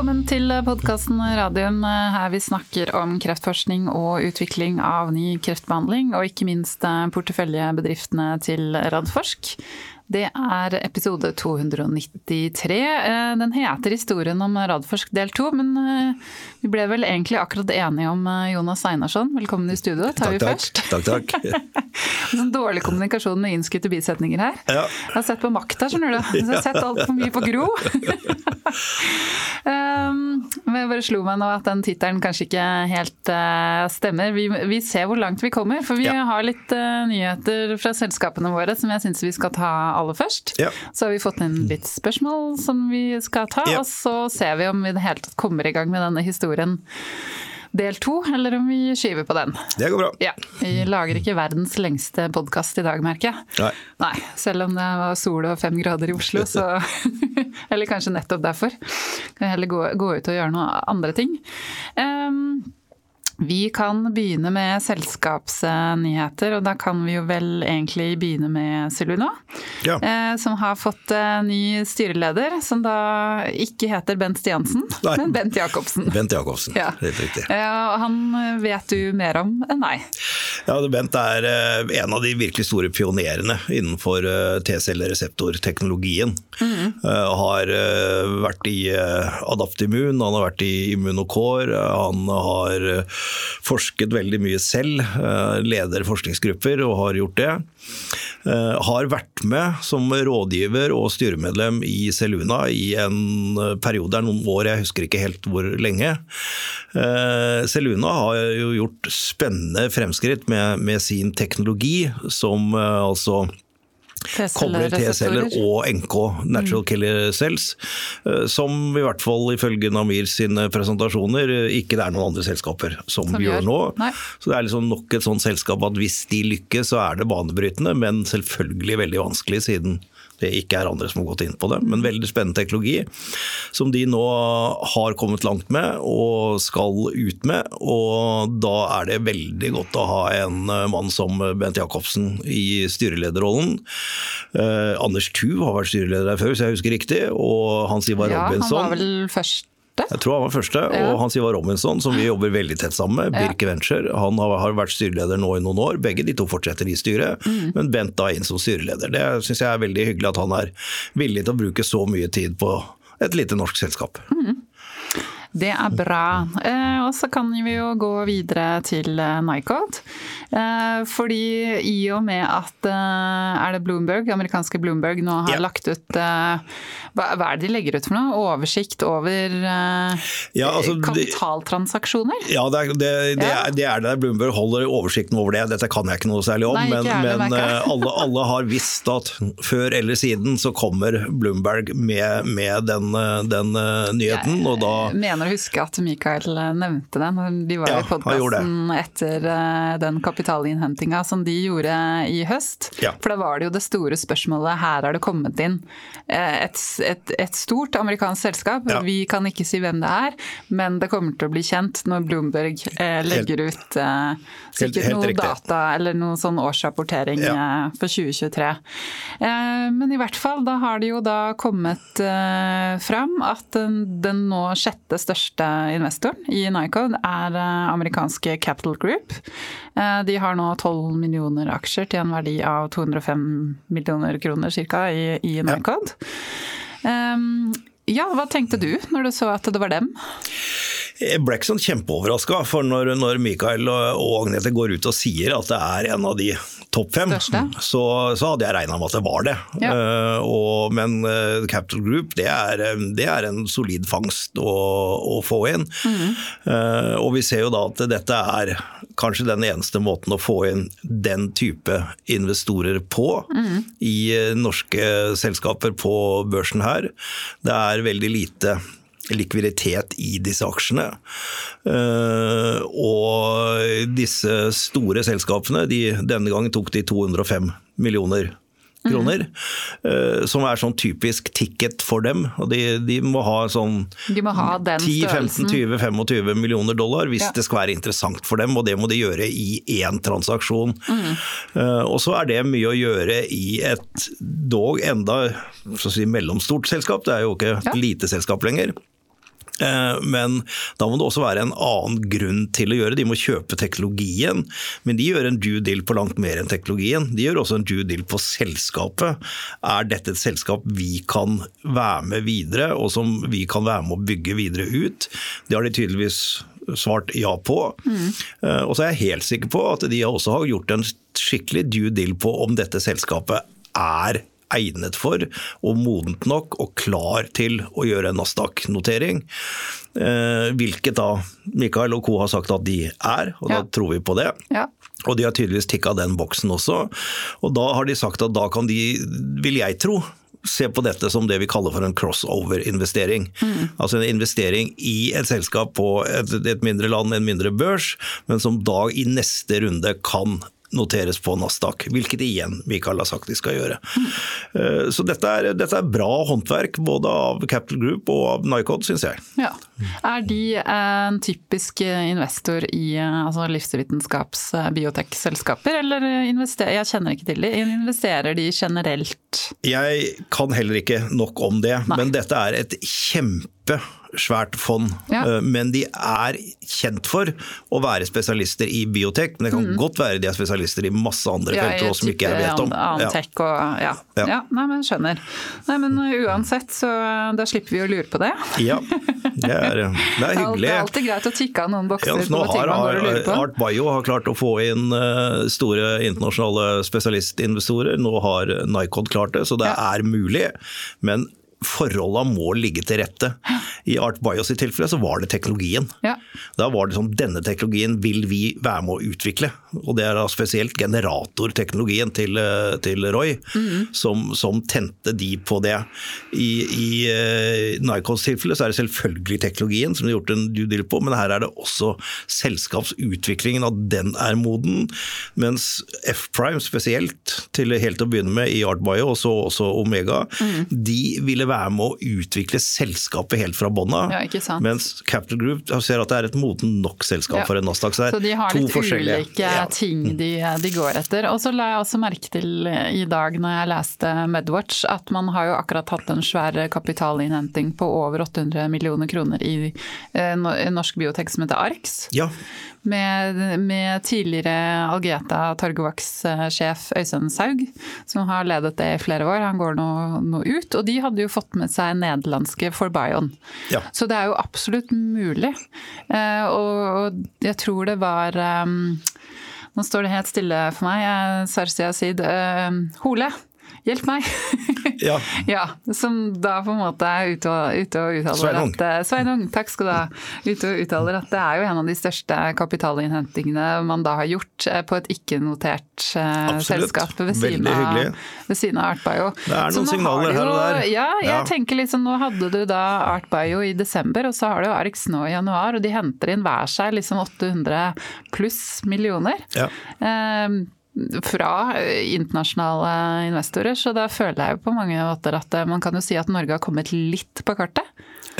Velkommen til podkasten Radium, her vi snakker om kreftforskning og utvikling av ny kreftbehandling, og ikke minst porteføljebedriftene til Radforsk. Det er episode 293. Eh, den heter 'Historien om Radforsk del 2', men eh, vi ble vel egentlig akkurat enige om eh, Jonas Einarsson. Velkommen i studio, tar takk, vi først. Takk, takk. sånn dårlig kommunikasjon med innskutte bisetninger her. Ja. Jeg har sett på makta, skjønner du. Jeg har sett altfor mye på Gro. um, men jeg bare slo meg nå at den tittelen kanskje ikke helt uh, stemmer. Vi, vi, ser hvor langt vi kommer, for vi ja. har litt uh, nyheter fra selskapene våre som jeg syns vi skal ta aller først. Ja. Så har vi fått inn litt spørsmål som vi skal ta, ja. og så ser vi om vi i det hele tatt kommer i gang med denne historien del to, eller om vi skyver på den. Det går bra. Ja, Vi lager ikke verdens lengste podkast i dag, merker jeg. Nei. Nei. Selv om det var sol og fem grader i Oslo, så Eller kanskje nettopp derfor. Kan jeg heller gå, gå ut og gjøre noe andre ting. Um, vi kan begynne med selskapsnyheter, og da kan vi jo vel egentlig begynne med Celuna. Ja. Eh, som har fått eh, ny styreleder, som da ikke heter Bent Stiansen, Nei. men Bent Jacobsen. Bent Jacobsen, Ja. helt riktig. Ja, han vet du mer om enn meg. Ja, Bent er eh, en av de virkelig store pionerene innenfor T-cellereseptorteknologien. Mm. Har vært i Adaptimun, han har vært i Immunocore, han har forsket veldig mye selv, eh, leder forskningsgrupper og har gjort det. Eh, Har vært med som rådgiver og styremedlem i Seluna i en eh, periode, det er noen år, jeg husker ikke helt hvor lenge. Seluna har jo gjort spennende fremskritt med, med sin teknologi, som altså kobler T-celler og NK, natural killer cells, eh, som i hvert fall ifølge Namir sine presentasjoner eh, ikke det er noen andre selskaper som, Som gjør. nå. Nei. Så det er liksom nok et sånt selskap at hvis de lykkes, så er det banebrytende, men selvfølgelig veldig vanskelig siden det ikke er andre som har gått inn på det. Men veldig spennende teknologi som de nå har kommet langt med og skal ut med. Og da er det veldig godt å ha en mann som Bent Jacobsen i styrelederrollen. Eh, Anders Thu har vært styreleder her før, hvis jeg husker riktig. Og Hans Ivar Ja, han var vel første? Jeg tror han var første, Ja. og Hans Ivar Robinson, som vi jobber veldig tett sammen med, Ja. Birke Venture, han har, vært styreleder nå i noen år. Begge de to fortsetter i styret, Mm. men Bent da inn som styreleder. Det syns jeg er veldig hyggelig at han er villig til å bruke så mye tid på et lite norsk selskap. Det er bra. Eh, og så kan vi jo gå videre til eh, Nycod. Eh, fordi i og med at er det Bloomberg, amerikanske Bloomberg nå har Ja. lagt ut hva, er det de legger ut for noe? Oversikt over Ja, altså, det- kapitaltransaksjoner? Ja, det er det, det, er, det er det. Bloomberg holder oversikten over det. Dette kan jeg ikke noe særlig om, Nei, men, jeg men alle, alle har visst at før eller siden så kommer Bloomberg med, med den, den nyheten, og da Jeg mener å huske at Mikael nevnte det når de var Ja, i podkasten etter eh, den kapitalinnhentinga som de gjorde i høst. Ja. For da var det jo det store spørsmålet her har det kommet inn eh, et, et, et stort amerikansk selskap. Ja. Vi kan ikke si hvem det er, men det kommer til å bli kjent når Bloomberg eh, legger ut eh, sikkert helt noe data eller noe sånn årsrapportering eh, for 2023. Eh, men i hvert fall, da har det jo da kommet eh, fram at den, den nå sjette største investoren i Nycode er eh, amerikanske Capital Group. Eh, de har nå 12 millioner aksjer til en verdi av 205 millioner kroner ca. i, i Nycode. Um, ja, hva tenkte du når du så at det var dem? Jeg ble ikke sånn kjempeoverraska, for når, når Mikael og, og Agnete går ut og sier at det er en av de topp fem, så, så hadde jeg regna med at det var det. Ja. Uh, og, men uh, Capital Group det er, eh, det er en solid fangst å, å få inn. Eh, og vi ser jo da at dette er kanskje den eneste måten å få inn den type investorer på i eh, norske selskaper på børsen her. Det er veldig lite likviditet i disse aksjene. Eh, og disse store selskapene, de, denne gangen tok de 205 millioner kroner, eh, som er sånn typisk ticket for dem. Og de, de må ha sånn De må ha den 10-15-20-25 millioner dollar hvis Ja. det skal være interessant for dem, og det må de gjøre i én transaksjon. Mm. Eh, og så er det mye å gjøre i et dog enda si, mellomstort selskap, det er jo ikke et Ja. lite selskap lenger. Eh, men da må det også være en annen grunn til å gjøre. De må kjøpe teknologien, men de gjør en due deal på langt mer enn teknologien. De gjør også en due deal på selskapet. Er dette et selskap vi kan være med videre, og som vi kan være med å bygge videre ut? Det har de tydeligvis svart ja på. Mm. Og så er jeg helt sikker på at de også har gjort en skikkelig due deal på om dette selskapet er egnet for og modent nok og klar til å gjøre en Nasdaq-notering. Eh, hvilket da Mikael og co. har sagt at de er, og da tror vi på det. Ja. Og de har tydeligvis tikka den boksen også. Og da har de sagt at da kan de, vil jeg tro, se på dette som det vi kaller for en crossover-investering. Mm. Altså en investering i et selskap på et, et mindre land, en mindre børs, men som da i neste runde kan noteres på Nasdaq, hvilket igjen Michael har sagt de skal gjøre. Mm. Så dette er, dette er, bra håndverk både av Capital Group og av Nycod, syns jeg. Ja. Er de en typisk investor i altså livsvitenskaps biotek-selskaper, eller investerer jeg kjenner ikke til de, investerer de generelt? Jeg kan heller ikke nok om det, Nei. men dette er et kjempe svært fond, ja. Eh, men de er kjent for å være spesialister i biotek. Men det kan mm. godt være de er spesialister i masse andre ja, felter som ikke jeg vet om. Annen ja. og, ja. ja. ja. Nei, men skjønner. Nei, men uansett, så da slipper vi å lure på det. Ja, det er, det er hyggelig. Det er alltid greit å tikke av noen bokser på ting man lurer på. Art Bio har klart å få inn eh, store internasjonale spesialistinvestorer. Nå har Nycod klart det, så det er mulig. Men forholda må ligge til rette. I Art Bios i tilfelle så var det teknologien. Ja. Da var det sånn denne teknologien vil vi være med å utvikle. Og det er da spesielt generatorteknologien til, eh, til Roy mm. som, som, tente de på det. I, i uh, Nikons tilfelle så er det selvfølgelig teknologien som de har gjort en due deal på, men her er det også selskapsutviklingen, at den er moden. Mens F-Prime spesielt, til helt å begynne med i Artbio, og så også Omega, mm. de ville være med å utvikle selskapet helt fra bånn av. Ja, mens Capital Group ser at det er et moden nok selskap ja. for en Nasdaq. Så, så de har litt ulike ja. ting de, de, går etter. Og så la jeg også merke til i dag når jeg leste Medwatch at man har jo akkurat hatt en svær kapitalinnhenting på over 800 millioner kroner i eh, norsk biotek som heter ARX. Ja med, med tidligere Algeta Targovax-sjef Øystein Saug, som har ledet det i flere år. Han går nå, nå, ut. Og de hadde jo fått med seg nederlandske Forbion. Ja. Så det er jo absolutt mulig. Eh, og, jeg tror det var um, Nå står det helt stille for meg. Sarsia Sid. Uh, Hole. Hjelp meg! Ja. ja. Som da på en måte er ute og, ute og uttaler Sveinung. at eh, Sveinung, takk skal du ha. Ute og uttaler at det er jo en av de største kapitalinnhentingene man da har gjort eh, på et ikke-notert uh, selskap ved siden, av, ved siden av Artbio. Det er noen signaler her og der. Ja, jeg ja. tenker liksom nå hadde du da Artbio i desember, og så har du Arx nå i januar, og de henter inn hver seg liksom 800 pluss millioner. Ja. Um, fra internasjonale investorer. Så da føler jeg jo på mange måter at eh, man kan jo si at Norge har kommet litt på kartet.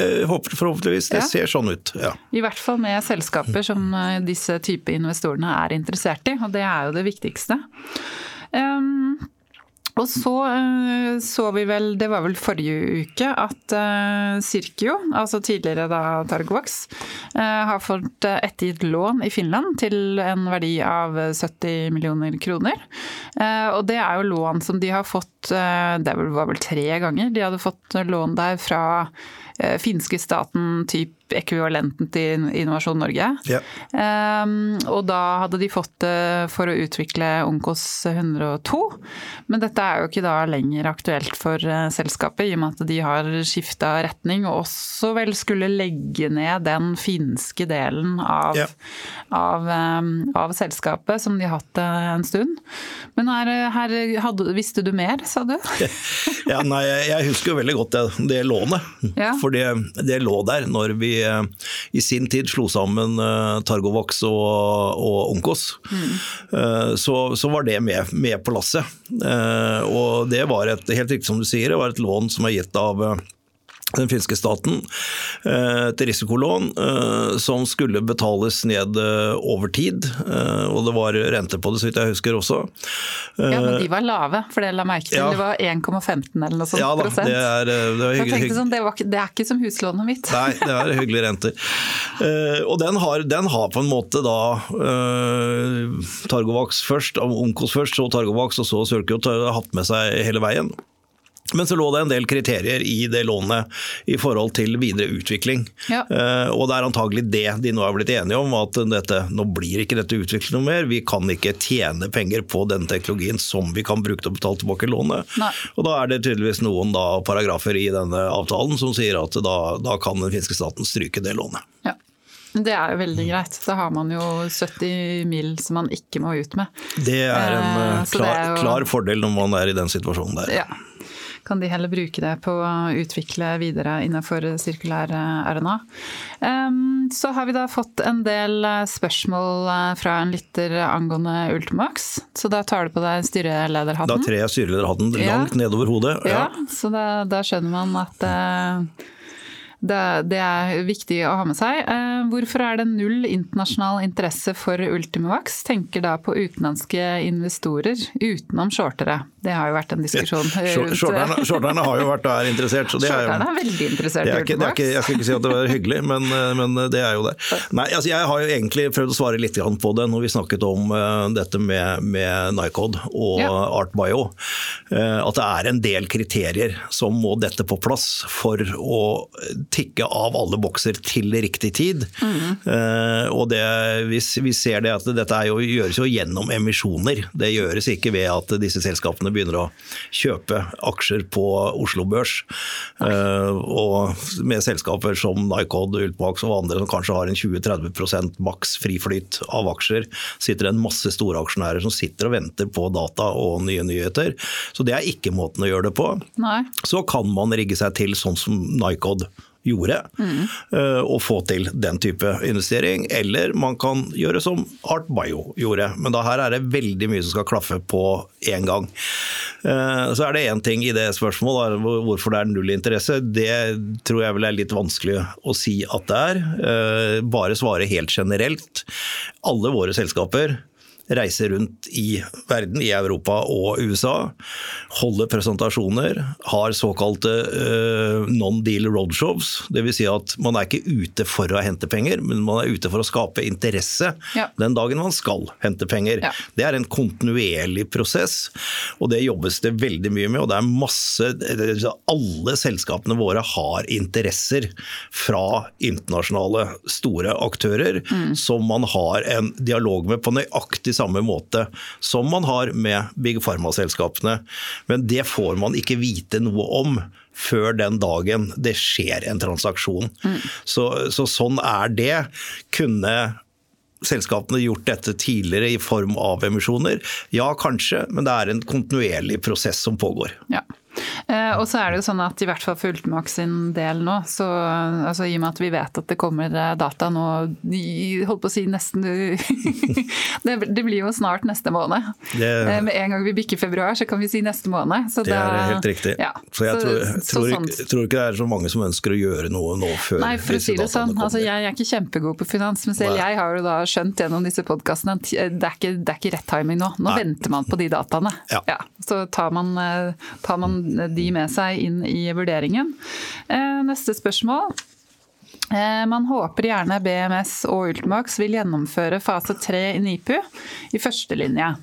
Eh, håper forhåpentligvis. Det ja. ser sånn ut, ja. I hvert fall med selskaper som eh, disse type investorene er interessert i, og det er jo det viktigste. Um, og så eh, så vi vel, det var vel forrige uke, at uh, Sirkio, altså tidligere da Targovax, uh, har fått ettergitt lån i Finland til en verdi av 70 millioner kroner. Og det er jo lån som de har fått, det var vel tre ganger, de hadde fått lån der fra finske staten, typ ekvivalenten til Innovasjon Norge. Ja. Um, og da hadde de fått det for å utvikle Onkos 102. Men dette er jo ikke da lenger aktuelt for uh, selskapet, i og med at de har skifta retning og også vel skulle legge ned den finske delen av, ja. av, um, av selskapet som de har hatt en stund. Men her, her hadde, visste du mer, sa du? ja, nei, jeg husker jo veldig godt det, det lånet. Ja. For det, det lå der når vi Eh, i sin tid slo sammen eh, Targovox og, og Onkos, mm. så, så, var det med, med på lasset. Og det var et, helt riktig som du sier, det var et lån som er gitt av den finske staten til et risikolån eh, som skulle betales ned eh, over tid. Og det var rente på det, så vidt jeg husker også. Ja, Men de var lave, for det la merke til. Ja. Det var 1,15 eller noe sånt ja, da, prosent. Det er, det er hyggelig. Sånn, det, var, det, er ikke som huslånet mitt. Nei, det er hyggelige renter. Og den har, den har på en måte da Targovax først, Onkos først, så Targovax og så Sørkjot hatt med seg hele veien. Men så lå det en del kriterier i det lånet i forhold til videre utvikling. Ja. Uh, og det er antagelig det de nå er blitt enige om, at dette, nå blir ikke dette utviklet noe mer. Vi kan ikke tjene penger på denne teknologien som vi kan bruke til å betale tilbake lånet. Nei. Og da er det tydeligvis noen da, paragrafer i denne avtalen som sier at da, da kan den finske staten stryke det lånet. Ja. Det er jo veldig greit. Da har man jo 70 mil som man ikke må ut med. Det er en uh, klar, er jo... klar, fordel når man er i den situasjonen der. Ja kan de heller bruke det på å utvikle videre innenfor sirkulær eh, RNA. Så har vi da fått en del eh, spørsmål eh, fra en lytter angående Ultimax. Så da tar du på deg styrelederhatten. Da trer jeg styrelederhatten langt ja. nedover hodet. Ja, ja så da, da, skjønner man at det, det, er viktig å ha med seg. Eh, hvorfor er det null internasjonal interesse for Ultimovax? Tenker da på utenlandske investorer utenom shortere. Det har jo vært en diskusjon. Shorterne, shorterne har jo vært der interessert. Så det er, er veldig interessert i Ultimovax. Jeg skal ikke si at det var hyggelig, men, eh, men det er jo det. Nei, altså jeg har jo egentlig prøvd å svare litt på det når vi snakket om dette med, med Nycod og ja. ArtBio. At det er en del kriterier som må dette på plass for å tikke av alle bokser til riktig tid. Mm. Uh, og det, vi, vi, ser det at dette jo, gjøres jo gjennom emisjoner. Det gjøres ikke ved at disse selskapene begynner å kjøpe aksjer på Oslo Børs. Uh, og med selskaper som Nycod, Ultmax og andre som kanskje har en 20-30% maks friflyt av aksjer, sitter det en masse store aksjonærer som sitter og venter på data og nye nyheter. Så det er ikke måten å gjøre det på. Nei. Så kan man rigge seg til sånn som Nycod gjorde, mm. og få til den type investering. Eller man kan gjøre som Art Bio gjorde, men da her er det veldig mye som skal klaffe på én gang. Eh, så er det én ting i det spørsmålet, hvorfor det er null interesse. Det tror jeg vel er litt vanskelig å si at det er. Eh, bare svare helt generelt. Alle våre selskaper reiser rundt i verden, i Europa og USA. Holder presentasjoner, har såkalte uh, non-deal roadshows. Dvs. Si at man er ikke ute for å hente penger, men man er ute for å skape interesse ja. den dagen man skal hente penger. Ja. Det er en kontinuerlig prosess, og det jobbes det veldig mye med. og det er masse, Alle selskapene våre har interesser fra internasjonale store aktører mm. som man har en dialog med på nøyaktig samme måte som man har med Big Pharma-selskapene. Men det får man ikke vite noe om før den dagen det skjer en transaksjon. Mm. Så, så sånn er det. Kunne selskapene gjort dette tidligere i form av emisjoner? Ja, kanskje, men det er en kontinuerlig prosess som pågår. Ja. Eh, og så er det jo sånn at i hvert fall for Ultimax sin del nå, så altså, i og med at vi vet at det kommer eh, data nå holdt på å si nesten det, det, blir jo snart neste måned. Det, eh, med en gang vi bikker februar, så kan vi si neste måned. Så det er helt riktig. Ja, så jeg så, tror, tror, så, sånn. tror, ikke det er så mange som ønsker å gjøre noe nå før Nei, for å si det sånn, altså, Jeg er ikke kjempegod på finans, men selv Nei. jeg har jo da skjønt gjennom disse podkastene at det er, ikke, det er ikke rett timing nå. Nå Nei. venter man på de dataene. Ja. Ja, så tar man, tar man de med seg inn i vurderingen. Eh, neste spørsmål. Eh, man håper gjerne BMS og Ultimax vil gjennomføre fase tre i NIPU i førstelinje.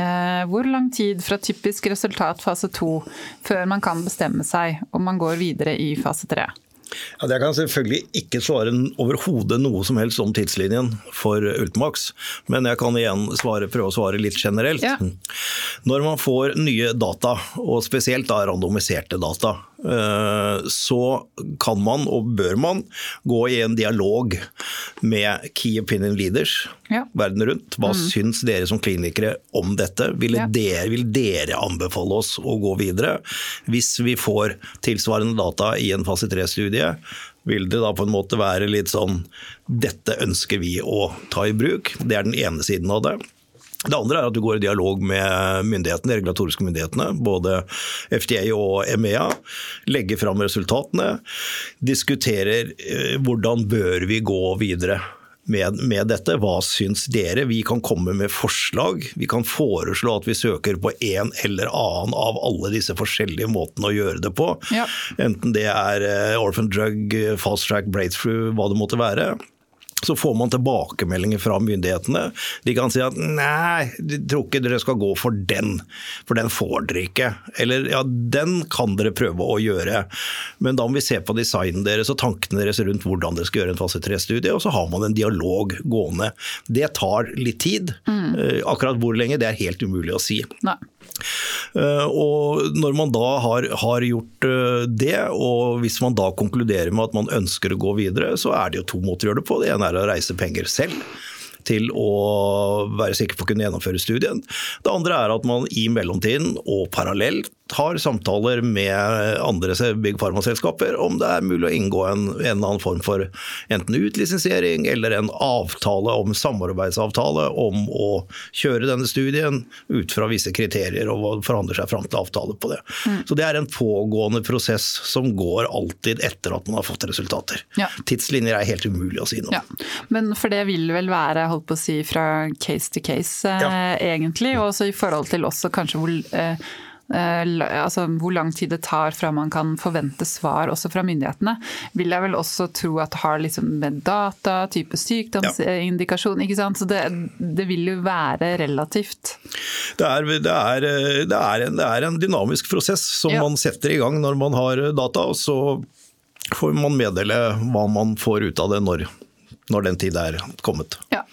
Eh, hvor lang tid fra typisk resultat fase to før man kan bestemme seg om man går videre i fase tre? Ja, jeg kan selvfølgelig ikke svare overhodet noe som helst om tidslinjen for Ultimax, men jeg kan igjen svare, prøve å svare litt generelt. Ja. Når man får nye data, og spesielt da randomiserte data, Eh, så kan man, og bør man, gå i en dialog med key opinion leaders ja. verden rundt. Hva mm. syns dere som klinikere om dette? Vil, ja. dere, vil dere anbefale oss å gå videre? Hvis vi får tilsvarende data i en fase 3-studie, vil det da på en måte være litt sånn Dette ønsker vi å ta i bruk. Det er den ene siden av det. Det andre er at du går i dialog med myndighetene, de regulatoriske myndighetene, både FDA og EMEA. Legger fram resultatene. Diskuterer eh, hvordan bør vi gå videre med, med, dette. Hva syns dere? Vi kan komme med forslag. Vi kan foreslå at vi søker på en eller annen av alle disse forskjellige måtene å gjøre det på. Ja. Enten det er eh, orphan drug, fast track, breakthrough, hva det måtte være så får man tilbakemeldinger fra myndighetene. De kan si at nei, de tror ikke dere skal gå for den, for den får dere ikke. Eller ja, den kan dere prøve å gjøre, men da må vi se på designen deres og tankene deres rundt hvordan dere skal gjøre en fase 3-studie, og så har man en dialog gående. Det tar litt tid. Mm. Eh, akkurat hvor lenge, det er helt umulig å si. Nei. Eh, og når man da har, har, gjort eh, det, og hvis man da konkluderer med at man ønsker å gå videre, så er det jo to måter å gjøre det på. Det ene er å reise penger selv til å være sikker på å kunne gjennomføre studien. Det andre er at man i mellomtiden og parallelt har samtaler med andre big pharma-selskaper om det er mulig å inngå en, en eller annen form for enten utlisensiering eller en avtale om samarbeidsavtale om å kjøre denne studien ut fra visse kriterier og forhandler seg fram til avtale på det. Mm. Så det er en pågående prosess som går alltid etter at man har fått resultater. Ja. Tidslinjer er helt umulig å si noe ja. Men for det vil vel være holdt på å si fra case to case, eh, ja. egentlig. Og også i forhold til også kanskje hvor Eh, altså hvor lang tid det tar fra man kan forvente svar også fra myndighetene, vil jeg vel også tro at har liksom med data, type sykdomsindikasjon ikke sant? Så det, det vil jo være relativt Det er, det er, det er, en, det er en, dynamisk prosess som ja. man setter i gang når man har data, og så får man meddele hva man får ut av det når, når den tid er kommet. Ja.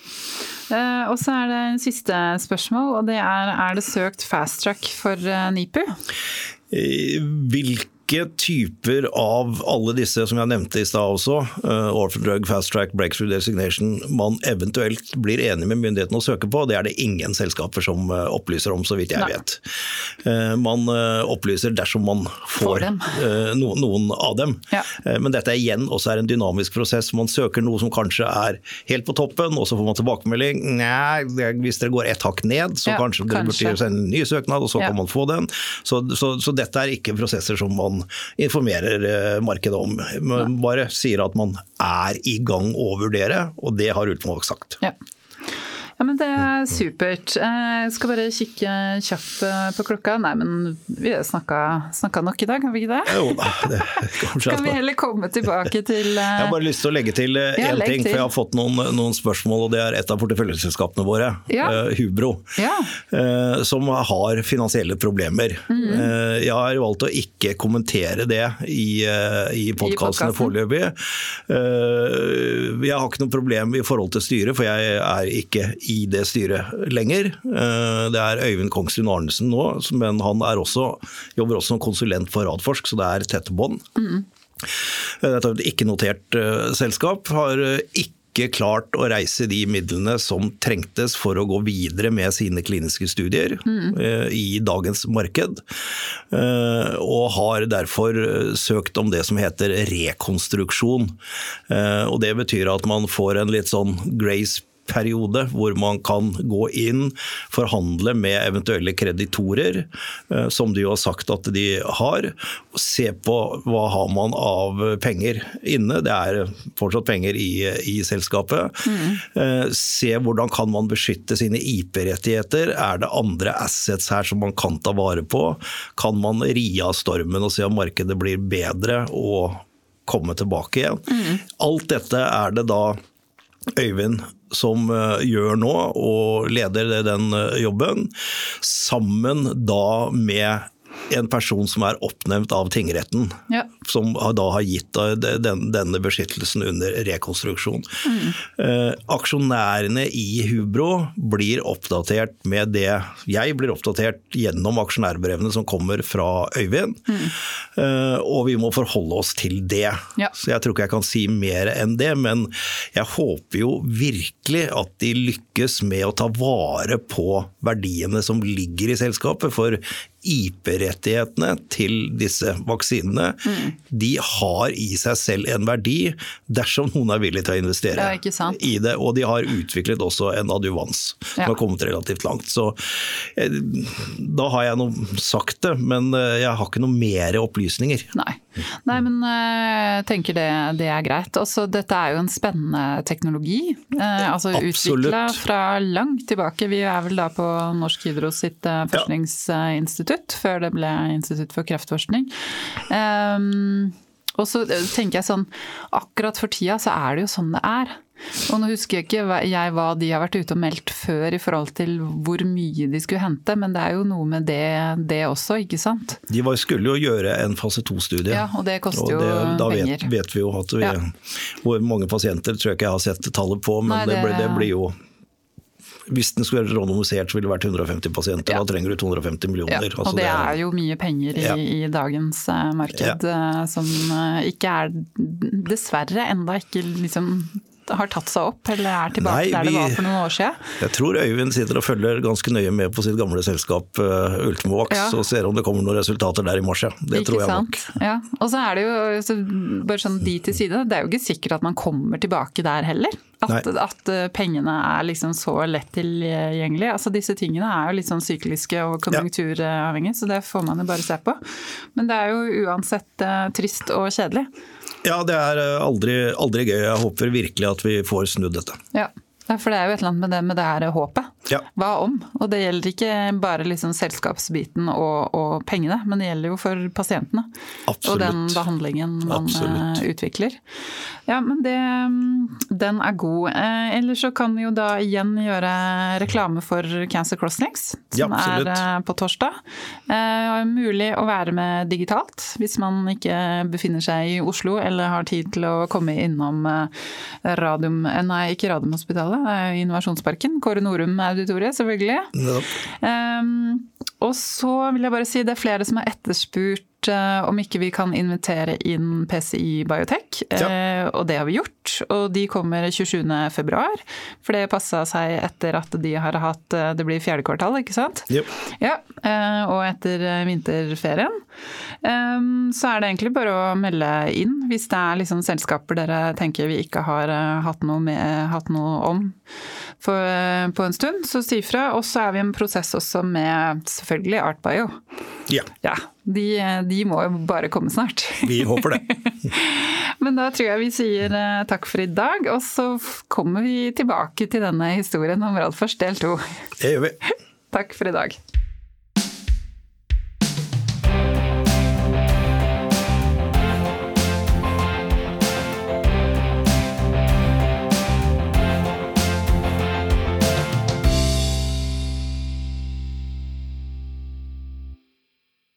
Eh, og så er det en siste spørsmål, og det er er det søkt fast track for uh, NIPU? Hvilke hvilke typer av alle disse som jeg nevnte i stad også, uh, Orphan Drug, Fast Track, Breakthrough Designation, man eventuelt blir enig med myndighetene å søke på, det er det ingen selskaper som uh, opplyser om, så vidt jeg Nei. vet. Uh, man opplyser dersom man får, får no, noen av dem. Ja. Men dette er igjen også er en dynamisk prosess. Man søker noe som kanskje er helt på toppen, og så får man tilbakemelding. Nei, hvis dere går ett hakk ned, så ja, kanskje dere burde sende en ny søknad, og så ja. kan man få den. Så, så, så dette er ikke prosesser som man informerer eh, markedet om. Man bare sier at man er i gang å vurdere, og det har Ultimovac sagt. Ja. Ja, men Det er supert. Jeg skal bare kikke kjapt eh, på klokka. Nei, men vi har snakka nok i dag, har vi ikke det? Jo da, det. Kan vi heller komme tilbake til uh... Jeg har bare lyst til å legge til én ja, ting, til. for jeg har fått noen, noen, spørsmål. og Det er et av porteføljeselskapene våre, ja. uh, Hubro, ja. uh, som har finansielle problemer. Mm -hmm. jeg har valgt å ikke kommentere det i, i podkastene foreløpig. jeg har ikke noe problem i forhold til styret, for jeg er ikke i det styret lenger. Eh, det er Øyvind Kongstuen Arnesen nå, men han også, jobber også som konsulent for Radforsk, så det er tette bånd. Mm. Dette er et ikke-notert uh, selskap. Har ikke klart å reise de midlene som trengtes for å gå videre med sine kliniske studier mm. i dagens marked. Og har derfor søkt om det som heter rekonstruksjon. Og Det betyr at man får en litt sånn grace periode hvor man kan gå inn, forhandle med eventuelle kreditorer, eh, som de jo har sagt at de har. og Se på hva har man av penger inne. Det er fortsatt penger i, i selskapet. Mm. Se hvordan kan man beskytte sine IP-rettigheter. Er det andre assets her som man kan ta vare på? Kan man ri av stormen og se om markedet blir bedre og komme tilbake igjen? Mm. Alt dette er det da Øyvind som eh, gjør nå, og leder den eh, jobben, sammen da med en person som er oppnevnt av tingretten, ja. som da har gitt denne beskyttelsen under rekonstruksjon. Mm. Eh, aksjonærene i Hubro blir oppdatert med det Jeg blir oppdatert gjennom aksjonærbrevene som kommer fra Øyvind, mm. eh, og vi må forholde oss til det. Ja. Så jeg tror ikke jeg kan si mer enn det, men jeg håper jo virkelig at de lykkes med å ta vare på verdiene som ligger i selskapet. for IP-rettighetene til disse vaksinene, mm. de har i seg selv en verdi dersom noen er villig til å investere ja, i det. Og de har utviklet også en adjuvans som ja. har kommet relativt langt. Så eh, da har jeg noe sagt det, men eh, jeg har ikke noe mer opplysninger. Nei. Nei, men jeg tenker det, det er greit. Også, dette er jo en spennende teknologi. Eh, altså utvikla fra langt tilbake. Vi er vel da på Norsk Hydro sitt forskningsinstitutt, før det ble Institutt for kreftforskning. Um, og så tenker jeg sånn, akkurat for tida så er det jo sånn det er. Og nå husker jeg ikke jeg hva de har vært ute og meldt før i forhold til hvor mye de skulle hente, men det er jo noe med det, det også, ikke sant? De var, skulle jo gjøre en fase to-studie. Ja, og det koster jo da penger. Da vet, vet, vi jo at vi, ja. hvor mange pasienter tror jeg ikke jeg har sett tallet på, men Nei, det, det, det blir jo hvis den skulle vært randomisert, så ville det vært 150 pasienter. Ja. Da trenger du 250 millioner. Ja, og altså, det, er, er jo mye penger i, ja. i dagens uh, marked, uh, som uh, ikke er dessverre enda ikke liksom har tatt seg opp, eller er tilbake Nei, der det var for noen år siden? Jeg tror Øyvind sitter og følger ganske nøye med på sitt gamle selskap uh, Ultimovax ja. og ser om det kommer noen resultater der i mars. Ja. Det ikke tror jeg sant? nok. Ja. Og så er det jo, bare sånn de til side, det er jo ikke sikkert at man kommer tilbake der heller. At, at, eh, pengene er liksom så lett tilgjengelig. Altså disse tingene er jo litt sånn sykliske og konjunkturavhengige, så det får man jo bare se på. Men det er jo uansett uh, trist og kjedelig. Ja, det er eh, aldri, aldri gøy. Jeg håper virkelig at vi får snudd dette. Ja. For det er jo et eller annet med det, med det her håpet. Ja. Hva om? Og det gjelder ikke bare liksom selskapsbiten og, og, pengene, men det gjelder jo for pasientene. Absolutt. Og den behandlingen man Absolutt. Eh, utvikler. Ja, men det, den er god. Eh, ellers så kan vi jo da igjen gjøre reklame for Cancer Crosslinks, som ja, er eh, på torsdag. Eh, mulig å være med digitalt hvis man ikke befinner seg i Oslo eller har tid til å komme innom eh, Radium... Nei, ikke Radiumhospitalet Innovasjonsparken. Kåre Norum-auditoriet, selvfølgelig. Ja. Um, og så vil jeg bare si det er flere som har etterspurt Eh, om ikke vi kan invitere inn PCI Biotech. Ja. Eh, og det har vi gjort. Og de kommer 27.2, for det passa seg etter at de har hatt eh, Det blir fjerde kvartal, ikke sant? Yep. Ja, og etter vinterferien. Så er det egentlig bare å melde inn hvis det er liksom selskaper dere tenker vi ikke har hatt noe, med, hatt noe om for, på en stund, så si fra. Og så er vi i en prosess også med selvfølgelig Artbio. Ja. ja de, de, må jo bare komme snart. Vi håper det. Men da tror jeg vi sier eh, takk for i dag, og så kommer vi tilbake til denne historien om Radfors del to. Det gjør vi. Takk for i dag.